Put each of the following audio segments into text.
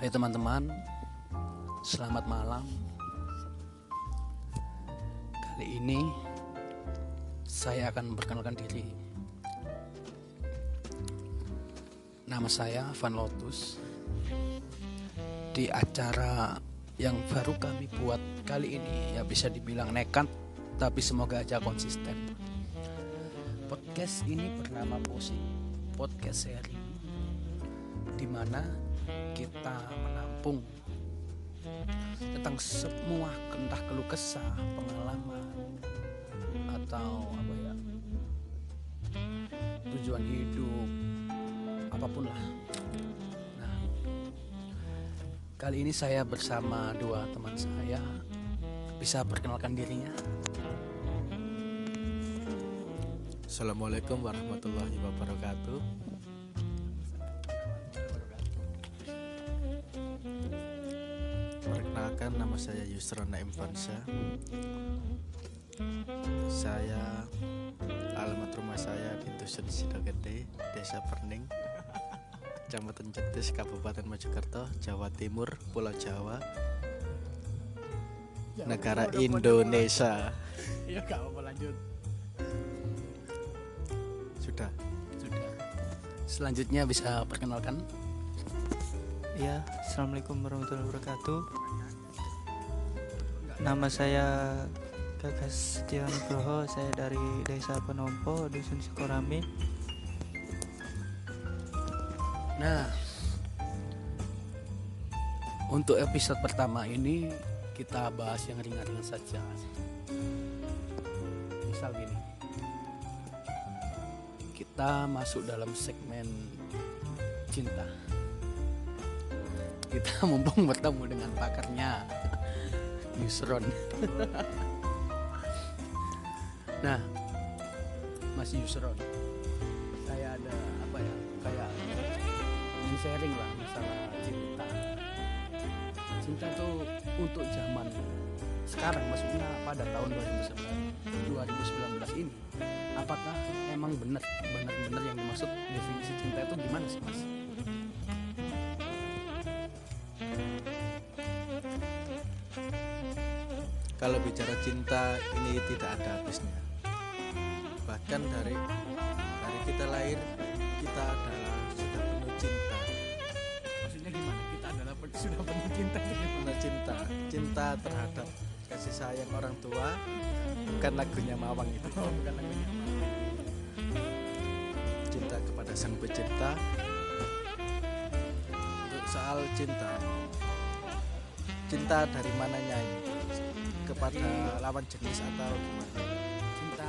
Hai teman-teman, selamat malam. Kali ini saya akan memperkenalkan diri. Nama saya Van Lotus. Di acara yang baru kami buat kali ini ya bisa dibilang nekat, tapi semoga aja konsisten. Podcast ini bernama Posing Podcast Seri di mana kita menampung tentang semua entah keluh kesah, pengalaman atau apa ya tujuan hidup apa pun lah. Nah, kali ini saya bersama dua teman saya bisa perkenalkan dirinya. Assalamualaikum warahmatullahi wabarakatuh. Saya Yusron Naim Fansa. Saya alamat rumah saya di Dusun Sidogede, Desa Perning, Kecamatan Jetis, Kabupaten Mojokerto, Jawa Timur, Pulau Jawa, negara Indonesia. Ya gak apa lanjut. Sudah. Sudah. Selanjutnya bisa perkenalkan Ya, Assalamualaikum warahmatullahi wabarakatuh. Nama saya Gagas Setiawan Nugroho, saya dari Desa Penompo, Dusun Sukorame. Nah, untuk episode pertama ini kita bahas yang ringan-ringan saja. Misal gini, kita masuk dalam segmen cinta. Kita mumpung bertemu dengan pakarnya, Yusron. nah, Mas Yusron, saya ada apa ya kayak ingin sharing lah masalah cinta cinta tuh untuk zaman sekarang maksudnya pada tahun 2019 2019 ini apakah emang benar benar-benar yang dimaksud definisi cinta itu gimana sih mas? Kalau bicara cinta ini tidak ada habisnya. Bahkan dari dari kita lahir kita adalah sudah penuh cinta, Maksudnya gimana? Kita adalah sudah penuh cinta penuh cinta, cinta terhadap kasih sayang orang tua. Bukan lagunya Mawang itu. Oh, bukan lagunya. Cinta kepada Sang Pencipta. Untuk soal cinta, cinta dari mananya ini? Kepada lawan jenis atau gimana? Cinta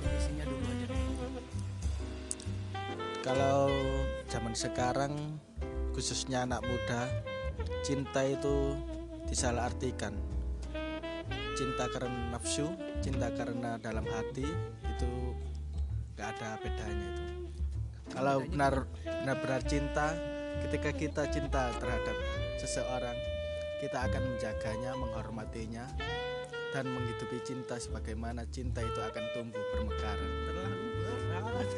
definisinya dulu aja. Kalau zaman sekarang khususnya anak muda cinta itu disalahartikan cinta karena nafsu cinta karena dalam hati itu gak ada bedanya itu kalau benar benar benar cinta ketika kita cinta terhadap seseorang kita akan menjaganya menghormatinya dan menghidupi cinta sebagaimana cinta itu akan tumbuh bermekaran Terlalu berat.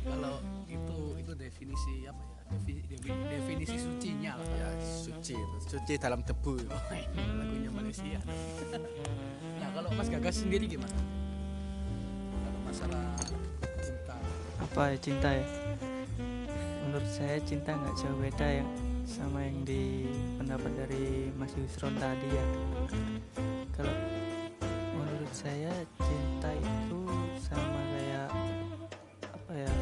Kalau itu itu definisi apa ya? Defi- defi- definisi sucinya lah. ya suci suci dalam debu Oh, ini lagunya Malaysia. nah, kalau Mas Gagas sendiri gimana? Kalau masalah cinta. Apa ya cinta ya? Menurut saya cinta nggak jauh beda ya sama yang di pendapat dari Mas Yusron tadi ya. Kalau menurut saya cinta itu sama kayak apa ya?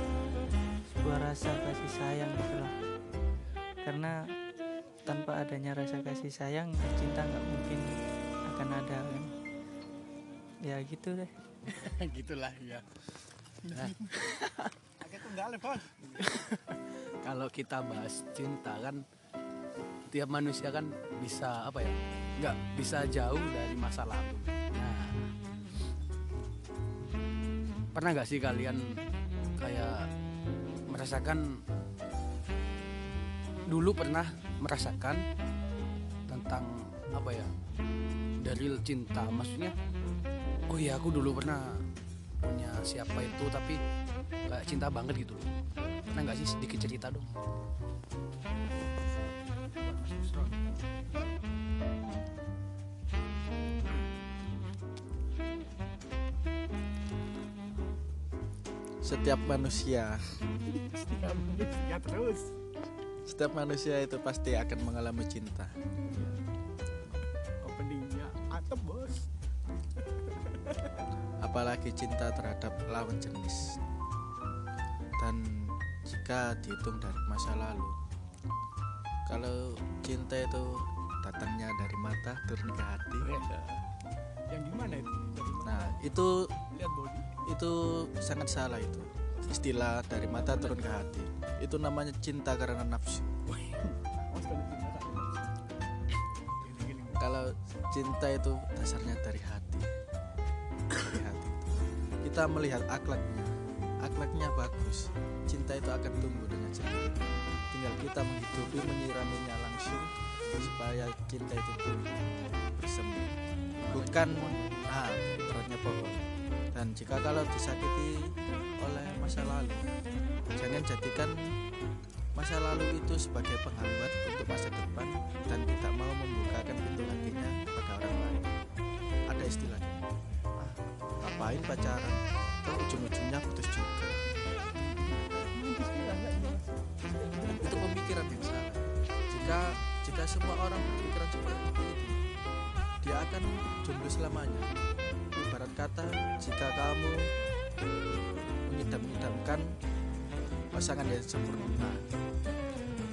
Sebuah rasa kasih sayang gitu lah. Karena tanpa adanya rasa kasih sayang cinta nggak mungkin akan ada kan. Ya gitu deh. Gitulah ya. Nah, kalau kita bahas cinta kan tiap manusia kan bisa apa ya nggak bisa jauh dari masa lalu. Nah pernah nggak sih kalian kayak merasakan dulu pernah merasakan tentang apa ya dari cinta? Maksudnya oh iya aku dulu pernah punya siapa itu tapi kayak cinta banget gitu pernah nggak sih sedikit cerita dong? Setiap manusia. Setiap manusia terus. Setiap manusia itu pasti akan mengalami cinta. Openingnya atap bos. Apalagi cinta terhadap lawan jenis. Dan jika dihitung dari masa lalu. Kalau cinta itu datangnya dari mata turun ke hati. Yang gimana itu? Nah itu Lihat body. itu sangat salah itu. Istilah dari mata turun ke hati. Itu namanya cinta karena nafsu. Kalau cinta itu dasarnya dari hati. Dari hati. Kita melihat akhlaknya akhlaknya bagus cinta itu akan tumbuh dengan sendiri tinggal kita menghidupi menyiraminya langsung supaya cinta itu tumbuh bersemi bukan ah ibaratnya pohon. Dan jika kalau disakiti oleh masa lalu jangan jadikan masa lalu itu sebagai penghambat untuk masa depan dan tidak mau membukakan pintu hatinya pada orang lain. Ada istilahnya. Ah, ngapain pacaran toh ujung-ujungnya putus juga. Itu pemikiran yang salah. Jika jika semua orang berpikiran seperti itu dia akan jomblo selamanya. Ibarat kata jika kamu mengidam-idamkan pasangan yang sempurna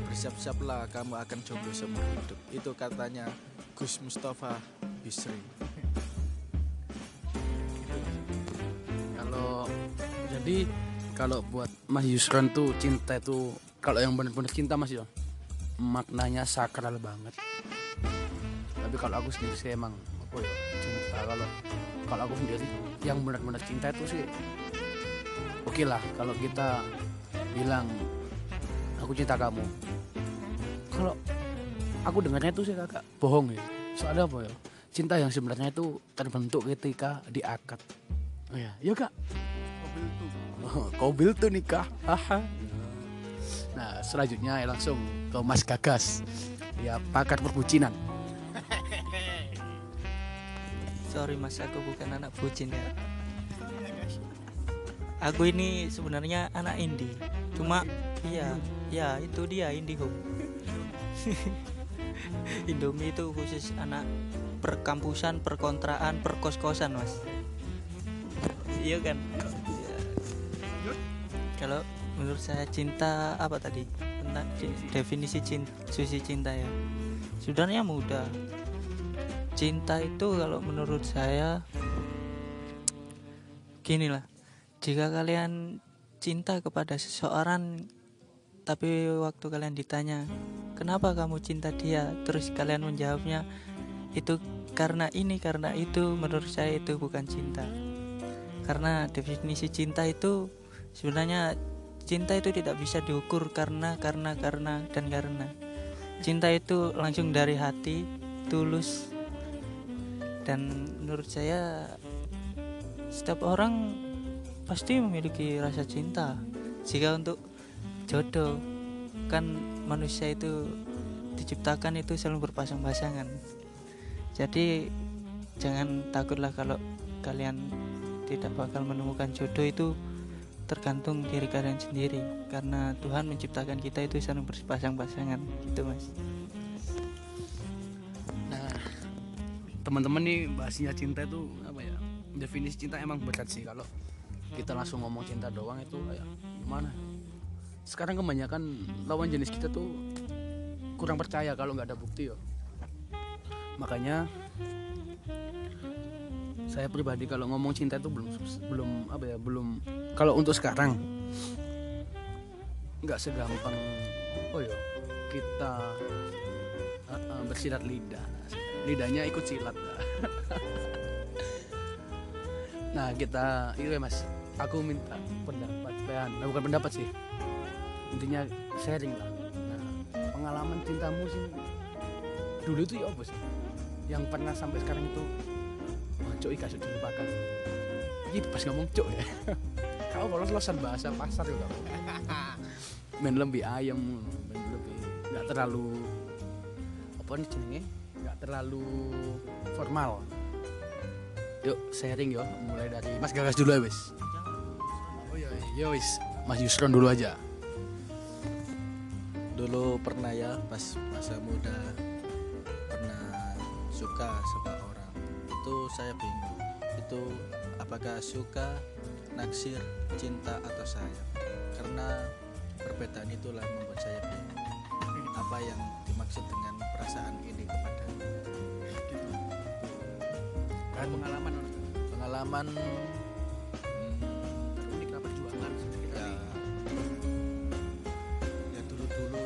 bersiap-siaplah kamu akan jomblo seumur hidup. Itu katanya Gus Mustafa Bisri jadi kalau buat Mas Yusron tuh cinta itu kalau yang benar-benar cinta Mas yo maknanya sakral banget. Tapi kalau aku sendiri sih emang apa ya cinta kalau kalau aku sendiri yang benar-benar cinta itu sih oke lah kalau kita bilang aku cinta kamu. Kalau aku dengarnya itu sih kakak bohong ya. Soalnya apa ya? Cinta yang sebenarnya itu terbentuk ketika diakad. Oh ya, iya kak. Oh, Kobil tuh nikah. Nah selanjutnya ya langsung ke Mas Gagas. Ya pakar perbucinan. sorry mas aku bukan anak bucin ya aku ini sebenarnya anak indie cuma iya ya itu dia indie home Indomie itu khusus anak perkampusan perkontraan perkos-kosan mas iya kan. Kalau menurut saya cinta apa tadi? Tentang definisi cinta susi cinta ya. Sebenarnya mudah. Cinta itu kalau menurut saya gini lah. Jika kalian cinta kepada seseorang tapi waktu kalian ditanya kenapa kamu cinta dia? Terus kalian menjawabnya itu karena ini karena itu. Menurut saya itu bukan cinta. Karena definisi cinta itu sebenarnya cinta itu tidak bisa diukur karena karena karena dan karena. Cinta itu langsung dari hati tulus dan menurut saya setiap orang pasti memiliki rasa cinta. Jika untuk jodoh kan manusia itu diciptakan itu selalu berpasang-pasangan. Jadi jangan takutlah kalau kalian tidak bakal menemukan jodoh itu tergantung diri kalian sendiri karena Tuhan menciptakan kita itu selalu berpasang-pasangan gitu mas Nah teman-teman nih bahasnya cinta itu apa ya? Definisi cinta emang berat sih kalau kita langsung ngomong cinta doang itu kayak gimana? Sekarang kebanyakan lawan jenis kita tuh kurang percaya kalau nggak ada bukti yo. Makanya saya pribadi kalau ngomong cinta itu belum belum apa ya belum kalau untuk sekarang nggak segampang oh yo kita uh, uh, bersilat lidah. Lidahnya ikut silat. Nah kita itu ya mas aku minta pendapat Pean nah, bukan pendapat sih. Intinya sharing lah. Nah, pengalaman cintamu sih dulu itu ya apa sih? Yang pernah sampai sekarang itu cok ika sudah dilupakan. Ini pas ngomong cok ya. Kau kalau losan bahasa pasar juga main lebih ayam main lebih nggak terlalu apa nih jenenge? Nggak terlalu formal. Yuk sharing yo mulai dari Mas Gagas dulu ya wis. Oh iya Ya wis, Mas Yusron dulu aja. dulu pernah ya pas masa muda pernah suka sama saya bingung. Itu apakah suka naksir cinta atau sayang? Karena perbedaan itulah membuat saya bingung. Apa yang dimaksud dengan perasaan ini kepada Kan pengalaman pengalaman hmm, unik perjuangan ya. ya dulu dulu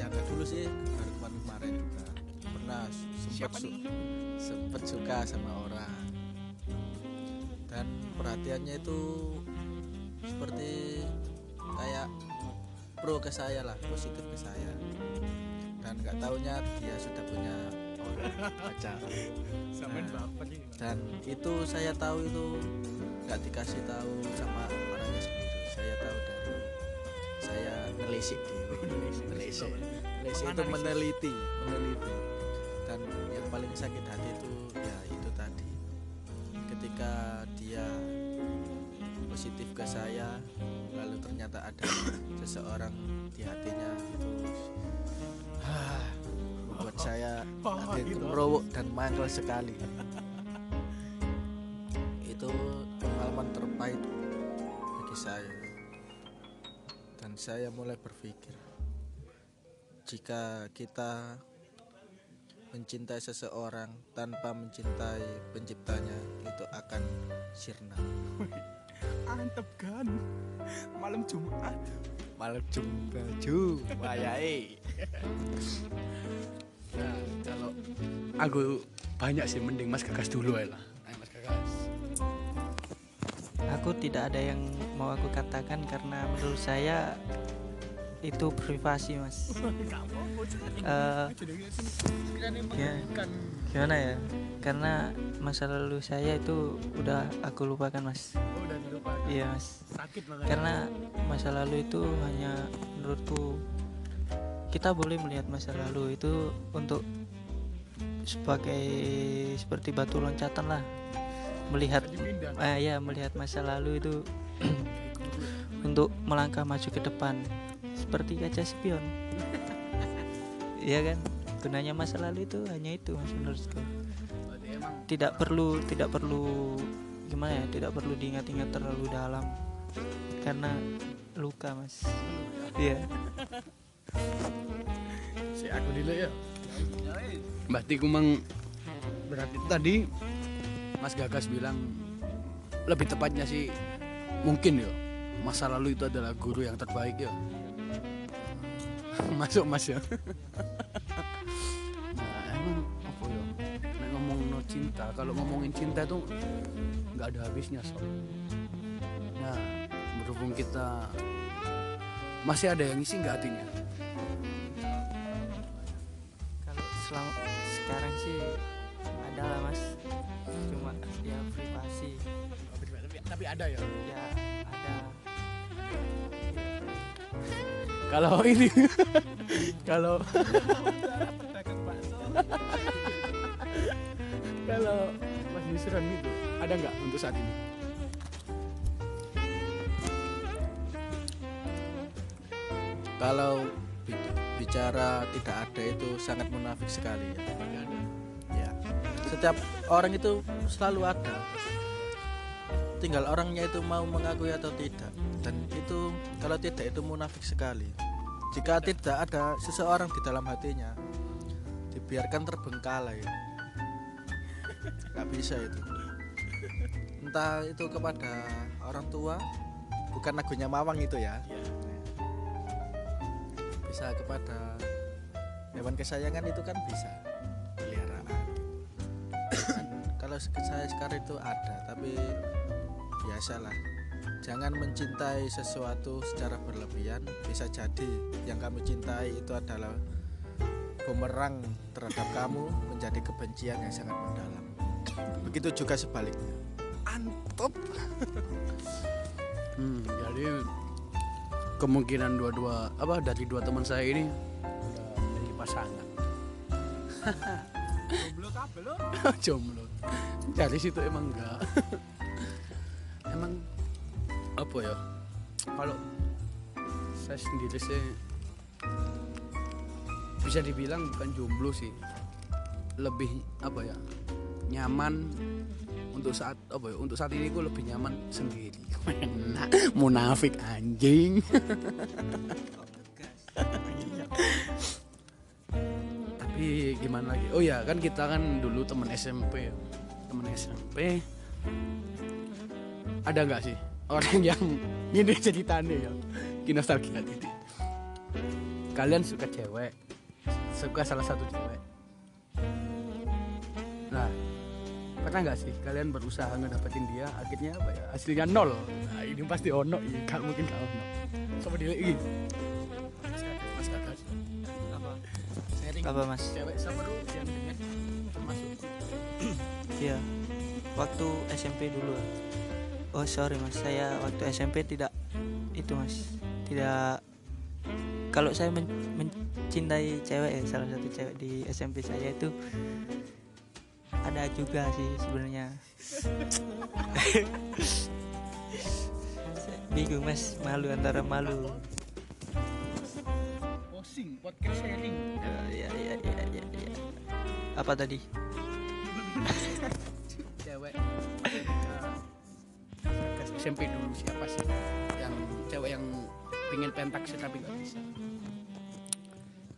ya nggak dulu sih baru kemarin kemarin juga. Pernah sempat Siapa su- nih? sempat suka sama orang. Dan perhatiannya itu seperti kayak pro ke saya lah positif ke saya. Dan nggak taunya dia sudah punya orang pacar Nah. dan itu saya tahu itu nggak dikasih tahu sama orangnya sendiri. Saya tahu dari saya nelisik nelisik nelisik itu meneliti meneliti sakit hati itu ya itu tadi. Ketika dia positif ke saya lalu ternyata ada seseorang di hatinya itu ah, membuat saya hati kemerowok dan mangkel sekali. Itu pengalaman terpahit bagi saya. Dan saya mulai berpikir jika kita mencintai seseorang tanpa mencintai penciptanya itu akan sirna Antep kan. Malam Jumat. malam jumpa ju wayai Nah, kalau aku banyak sih mending Mas Gagas dulu ya lah. Ayo Mas Gagas. Aku tidak ada yang mau aku katakan karena menurut saya itu privasi mas. Eh, ya, gimana ya? Karena masa lalu saya itu udah aku lupakan mas. Oh, udah. Iya mas. Sakit makanya. Karena masa lalu itu hanya menurutku kita boleh melihat masa lalu itu untuk sebagai seperti batu loncatan lah melihat ah ya melihat masa lalu itu untuk melangkah maju ke depan seperti kaca spion. Iya kan? Gunanya masa lalu itu hanya itu mas menurutku. Tidak perlu tidak perlu gimana ya tidak perlu diingat-ingat terlalu dalam. Karena luka mas. Iya. Si aku dulu ya. Berarti kumang berarti tadi Mas Gagas bilang lebih tepatnya sih mungkin ya masa lalu itu adalah guru yang terbaik ya. Masuk Mas ya. nah, emang apa ya? Ngomong no cinta, kalau ngomongin cinta tuh nggak ada habisnya sob. Nah, berhubung kita masih ada yang isi nggak hatinya? kalau selama sekarang sih ada lah mas cuma ya privasi Tapi, tapi ada ya. ya ada Kalau ini kalau kalau Mas Yusron gitu ada nggak untuk saat ini? kalau bi- bicara tidak ada itu sangat munafik sekali ya. ya setiap orang itu selalu ada tinggal orangnya itu mau mengakui atau tidak dan itu kalau tidak itu munafik sekali jika tidak ada seseorang di dalam hatinya dibiarkan terbengkalai. Nggak bisa itu. Entah itu kepada orang tua bukan lagunya Mawang itu ya. Bisa kepada hewan kesayangan itu kan bisa. Peliharaan Dan kalau saya sekarang itu ada tapi biasalah jangan mencintai sesuatu secara berlebihan bisa jadi yang kamu cintai itu adalah bumerang terhadap kamu menjadi kebencian yang sangat mendalam begitu juga sebaliknya Antep. hmm, jadi kemungkinan dua-dua apa dari dua teman saya ini udah jadi pasangan. Jomblo kabeh lo. Jomblo. Dari situ emang enggak. emang apa ya? kalau saya sendiri sih bisa dibilang bukan jomblo sih. Lebih apa ya? Nyaman untuk saat apa ya? Untuk saat ini gue lebih nyaman sendiri. Enak, munafik anjing. Tapi gimana lagi? Oh ya kan kita kan dulu teman SMP ya. Teman SMP ada nggak sih orang yang ini ceritanya ya. Ki nostalgia titik kalian suka cewek? Suka salah satu cewek? Nah pernah nggak sih kalian berusaha ngedapetin dia akhirnya apa ya hasilnya nol? Nah, ini pasti ono ya gak mungkin gak ono. Sama dia lagi mas kakak mas kakak apa? Sharing apa mas? cewek seru yang dengan termasuk Iya. Waktu SMP dulu. Oh sorry mas, saya waktu SMP tidak itu mas, tidak. Kalau saya men- mencintai cewek ya, salah satu cewek di SMP saya itu ada juga sih sebenarnya. Bingung mas, malu antara malu. posting podcast sharing Ya, ya, ya, ya, ya, ya. Apa tadi? SMP dulu siapa sih? Yang cewek yang pengen pentak sih tapi nggak bisa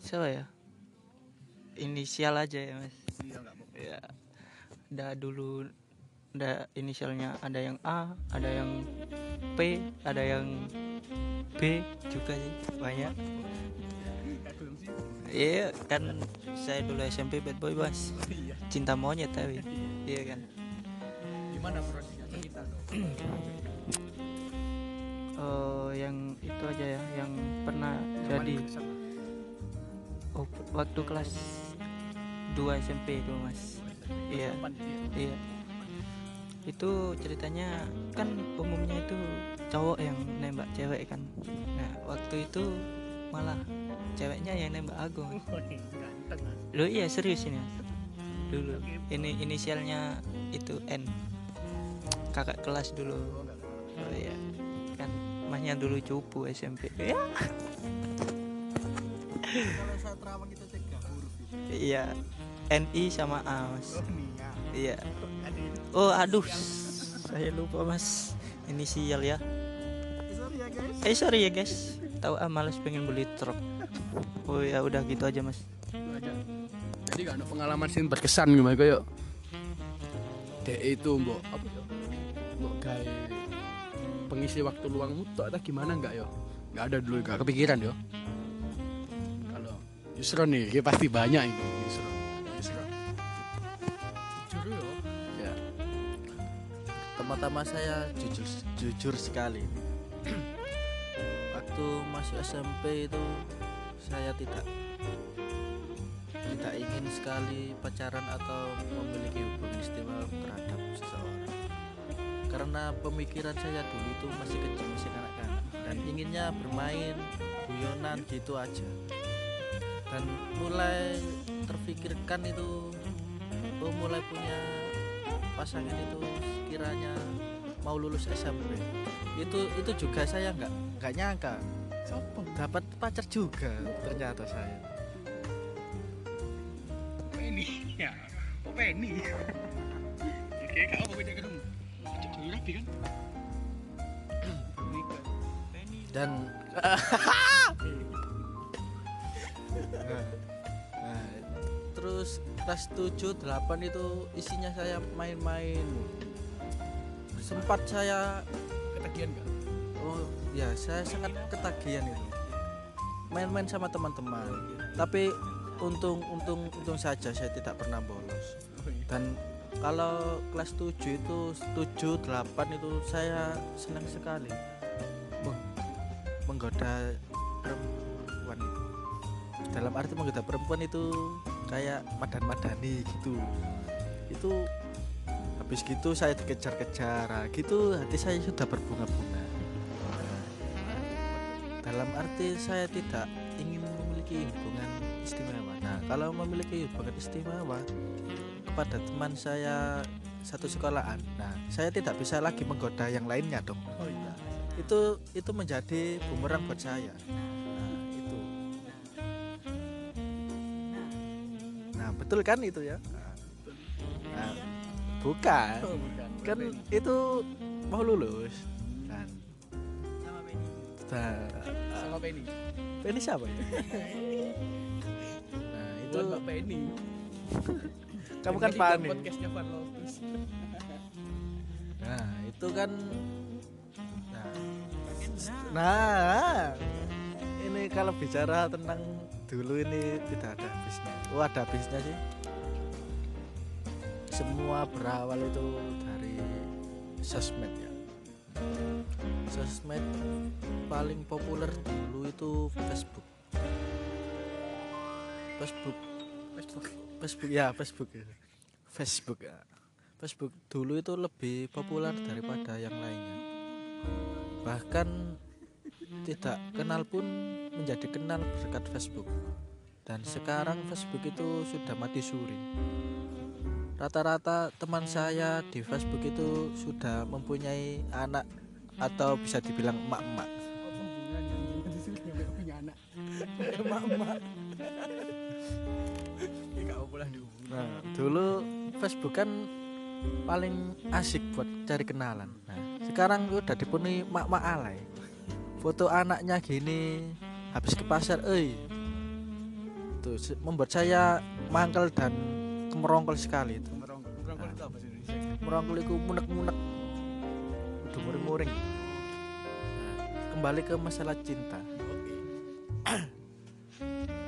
Siapa ya? Inisial aja ya mas. iya nggak ya ada dulu ada inisialnya ada yang A ada yang P ada yang B juga sih banyak. Iya kan saya dulu SMP bad boy bos iya. Cinta monyet tapi. Iya kan? Gimana prosesnya? Cerita dong oh yang itu aja ya yang pernah jadi oh, waktu kelas 2 SMP itu mas Iya. Iya. Itu ceritanya kan umumnya itu cowok yang nembak cewek kan. Nah, waktu itu malah ceweknya yang nembak aku. Ganteng Mas. Loh iya serius ini. Mas. Dulu ini inisialnya itu N. Kakak kelas dulu. Oh. Oh iya. Kan masnya dulu cupu SMP. Ya. Iya. NI sama A, Mas. oh Nia Iya. Oh, aduh. Saya lupa, Mas. Inisial ya. Sorry ya guys. Eh sorry ya guys, tahu ah males pengen beli truk. Oh ya udah gitu aja mas. Jadi gak ada pengalaman sih berkesan gimana kayak dek itu mbok apa ya mbok gawe pengisi waktu luangmu tuh ada gimana nggak yo? Nggak ada dulu nggak kepikiran yo. Kalau Yusron nih ya pasti banyak ini Yusron Yusron jujur yo. Ya. Pertama-tama saya jujur jujur sekali. Waktu masuk SMP itu saya tidak tidak ingin sekali pacaran atau memiliki hubungan istimewa terhadap seseorang. Karena pemikiran saya dulu itu masih kecil, masih kanak-kanak. Dan inginnya bermain guyonan gitu aja. Dan mulai terfikirkan itu oh mulai punya pasangan itu sekiranya mau lulus SMP itu itu juga saya nggak nggak nyangka. Dapat pacar juga ternyata saya. Penny. Ya oh Penny? Oke apa beda rapi kan dan nah, nah, terus kelas 7 8 itu isinya saya main-main. Sempat saya ketagihan nggak? Oh ya saya sangat ketagihan itu. Main-main sama teman-teman. Tapi untung untung untung saja saya tidak pernah bolos. Dan kalau kelas 7 itu 7 8 itu saya senang sekali. Meng- menggoda perempuan. Itu dalam arti menggoda perempuan itu kayak madan-madani gitu. Itu habis gitu saya dikejar-kejar. Nah, gitu hati saya sudah berbunga-bunga. Dalam arti saya tidak ingin memiliki hubungan istimewa. Nah kalau memiliki hubungan istimewa kepada teman saya satu sekolahan. Nah saya tidak bisa lagi menggoda yang lainnya dong. Oh iya. Itu itu menjadi bumerang buat saya. Nah itu. Nah betul kan itu ya? Nah, bukan. Oh, bukan. kan itu mau lulus. Kan sama nah, sama Penny. ini siapa ya? Nah itu Penny. kamu kan Dengerin panik Podcastnya Van Lotus. nah itu kan nah, nah. Ini kalau bicara tentang dulu ini tidak ada habisnya. Oh ada habisnya sih. Semua berawal itu dari sosmed ya. Sosmed paling populer dulu itu Facebook. Facebook Facebook. Facebook ya Facebook ya. Facebook ya. Facebook dulu itu lebih populer daripada yang lainnya. Bahkan tidak kenal pun menjadi kenal berkat Facebook. Dan sekarang Facebook itu sudah mati suri. Rata-rata teman saya di Facebook itu sudah mempunyai anak atau bisa dibilang emak-emak. Oh, Hubungan. Nah, dulu Facebook kan paling asik buat cari kenalan. Nah, sekarang udah dipenuhi mak-mak alay. Foto anaknya gini, habis ke pasar, eh. Tuh membuat saya mangkel dan kemerongkol sekali itu. Merongkol. Itu apa sih Indonesia? Itu munek-munek. Udah muring-muring. Nah, kembali ke masalah cinta.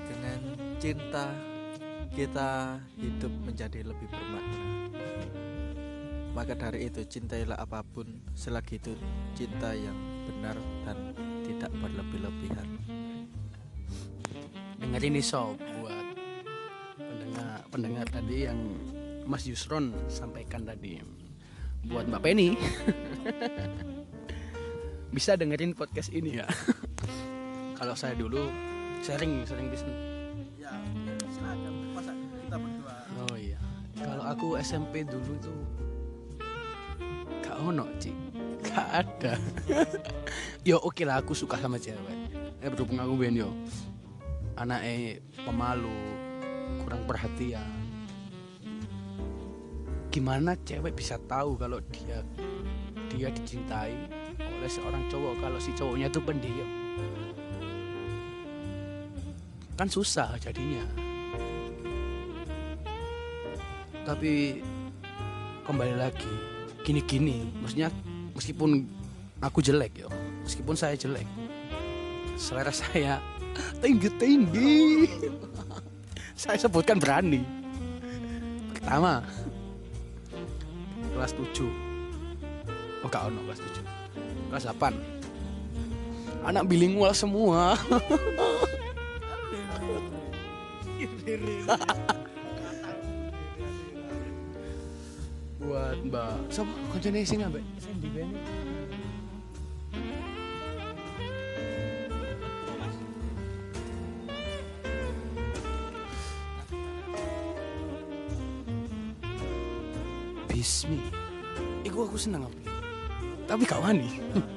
Dengan cinta kita hidup menjadi lebih bermakna. Maka dari itu cintailah apa pun selagi itu cinta yang benar dan tidak berlebih-lebihan. dengerin nih sob buat pendengar pendengar tadi yang Mas Yusron sampaikan tadi. Buat Mbak Penny. Bisa dengerin podcast ini. Ya kalau saya dulu sering sering aku SMP dulu tuh gak ono cik. Gak ada. Yo oke lah aku suka sama cewek. Eh berhubung aku ben yo. Anaknya pemalu kurang perhatian. Gimana cewek bisa tahu kalau dia dia dicintai oleh seorang cowok kalau si cowoknya itu pendiam? Kan susah jadinya tapi kembali lagi gini-gini maksudnya meskipun aku jelek yo meskipun saya jelek selera saya tinggi tinggi saya sebutkan berani. Pertama kelas 7 oh gak ono kelas 7 kelas 8 anak bilingual semua sing ambek? Ben Bismi. Iku aku seneng apa Tapi gak wani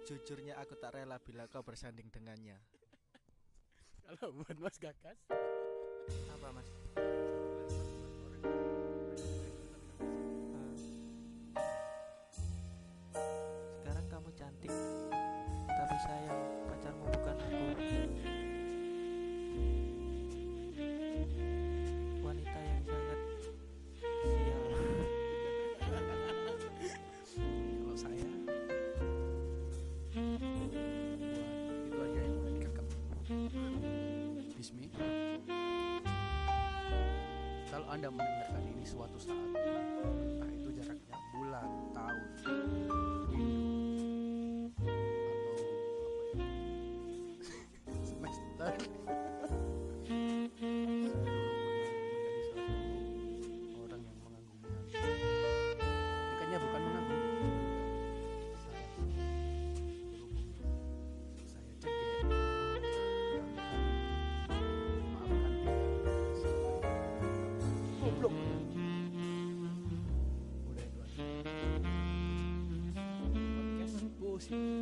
Sejujurnya aku tak rela bila kau bersanding dengannya. Kalau buat Mas Gagas apa Mas? Anda mendengarkan ini suatu saat. Mm-hmm.